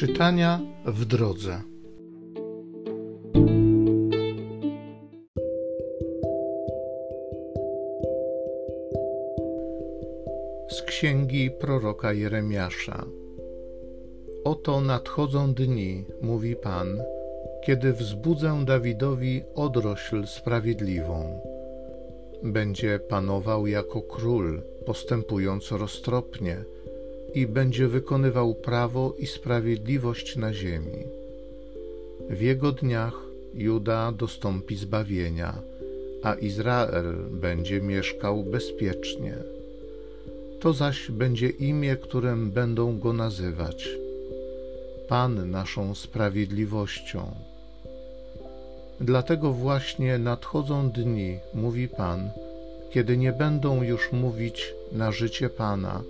Czytania w drodze. Z księgi proroka Jeremiasza. Oto nadchodzą dni, mówi Pan, kiedy wzbudzę Dawidowi odrośl sprawiedliwą. Będzie panował jako król, postępując roztropnie i będzie wykonywał prawo i sprawiedliwość na ziemi. W jego dniach Juda dostąpi zbawienia, a Izrael będzie mieszkał bezpiecznie. To zaś będzie imię, którym będą go nazywać. Pan naszą sprawiedliwością. Dlatego właśnie nadchodzą dni, mówi Pan, kiedy nie będą już mówić na życie Pana,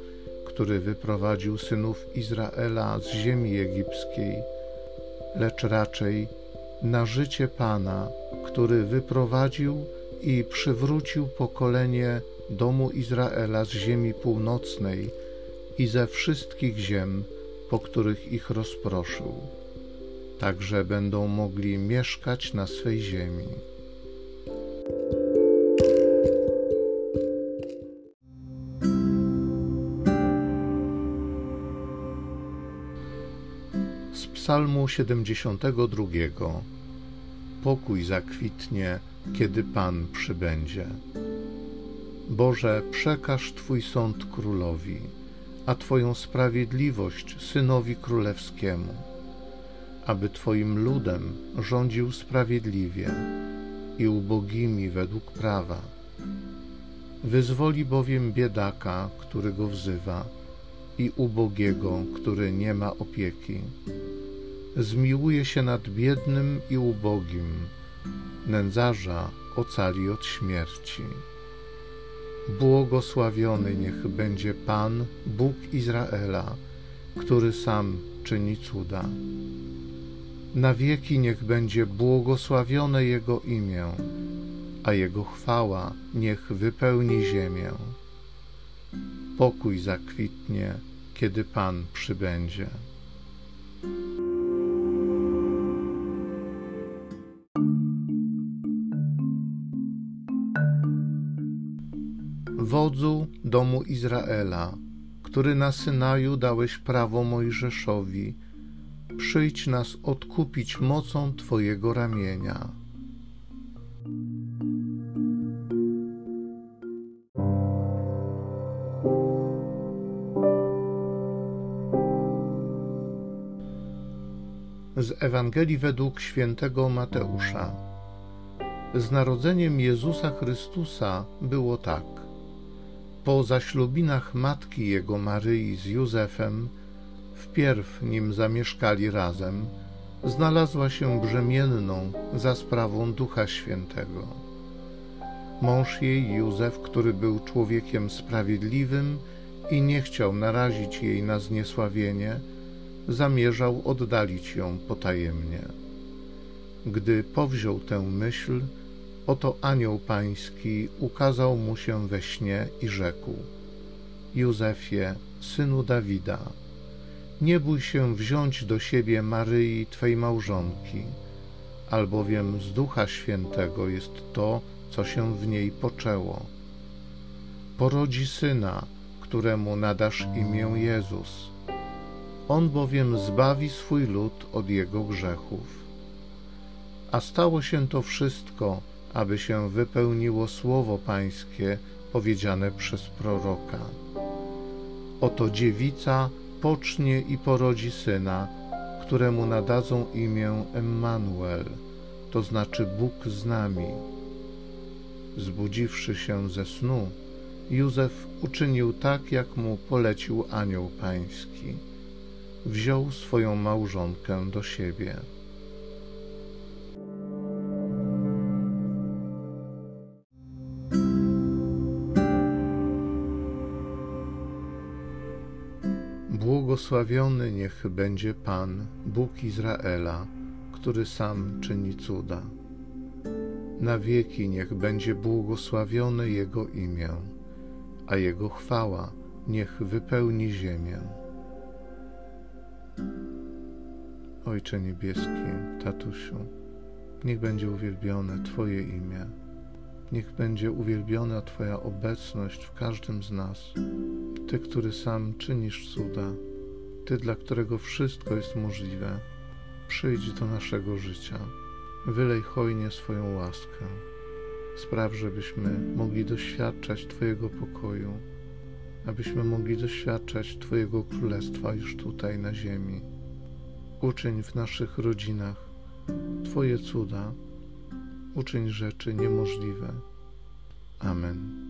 który wyprowadził synów Izraela z ziemi egipskiej, lecz raczej na życie Pana, który wyprowadził i przywrócił pokolenie domu Izraela z ziemi północnej i ze wszystkich ziem, po których ich rozproszył. Także będą mogli mieszkać na swej ziemi. Z Psalmu 72. Pokój zakwitnie, kiedy Pan przybędzie. Boże, przekaż Twój sąd królowi, a Twoją sprawiedliwość synowi królewskiemu, aby Twoim ludem rządził sprawiedliwie i ubogimi według prawa. Wyzwoli bowiem biedaka, który go wzywa, i ubogiego, który nie ma opieki. Zmiłuje się nad biednym i ubogim, nędzarza ocali od śmierci. Błogosławiony niech będzie Pan, Bóg Izraela, który sam czyni cuda. Na wieki niech będzie błogosławione Jego imię, a Jego chwała niech wypełni ziemię. Pokój zakwitnie kiedy Pan przybędzie. Wodzu domu Izraela, który na Synaju dałeś prawo Mojżeszowi, przyjdź nas odkupić mocą Twojego ramienia z Ewangelii według świętego Mateusza. Z narodzeniem Jezusa Chrystusa było tak. Po zaślubinach matki jego Maryi z Józefem, wpierw nim zamieszkali razem, znalazła się brzemienną za sprawą Ducha Świętego. Mąż jej, Józef, który był człowiekiem sprawiedliwym i nie chciał narazić jej na zniesławienie, zamierzał oddalić ją potajemnie. Gdy powziął tę myśl, oto anioł pański ukazał mu się we śnie i rzekł: Józefie, synu Dawida, nie bój się wziąć do siebie Maryi, twej małżonki, albowiem z Ducha Świętego jest to, co się w niej poczęło. Porodzi syna, któremu nadasz imię Jezus on bowiem zbawi swój lud od jego grzechów. A stało się to wszystko, aby się wypełniło słowo Pańskie powiedziane przez proroka. Oto dziewica pocznie i porodzi syna, któremu nadadzą imię Emmanuel, to znaczy Bóg z nami. Zbudziwszy się ze snu, Józef uczynił tak, jak mu polecił anioł pański wziął swoją małżonkę do siebie. Błogosławiony niech będzie Pan, Bóg Izraela, który sam czyni cuda. Na wieki niech będzie błogosławione Jego imię, a Jego chwała niech wypełni ziemię. Ojcze Niebieski, Tatusiu, niech będzie uwielbione Twoje imię. Niech będzie uwielbiona Twoja obecność w każdym z nas. Ty, który sam czynisz cuda, Ty, dla którego wszystko jest możliwe, przyjdź do naszego życia. Wylej hojnie swoją łaskę. Spraw, żebyśmy mogli doświadczać Twojego pokoju, abyśmy mogli doświadczać Twojego królestwa już tutaj na ziemi. Uczyń w naszych rodzinach Twoje cuda, uczyń rzeczy niemożliwe. Amen.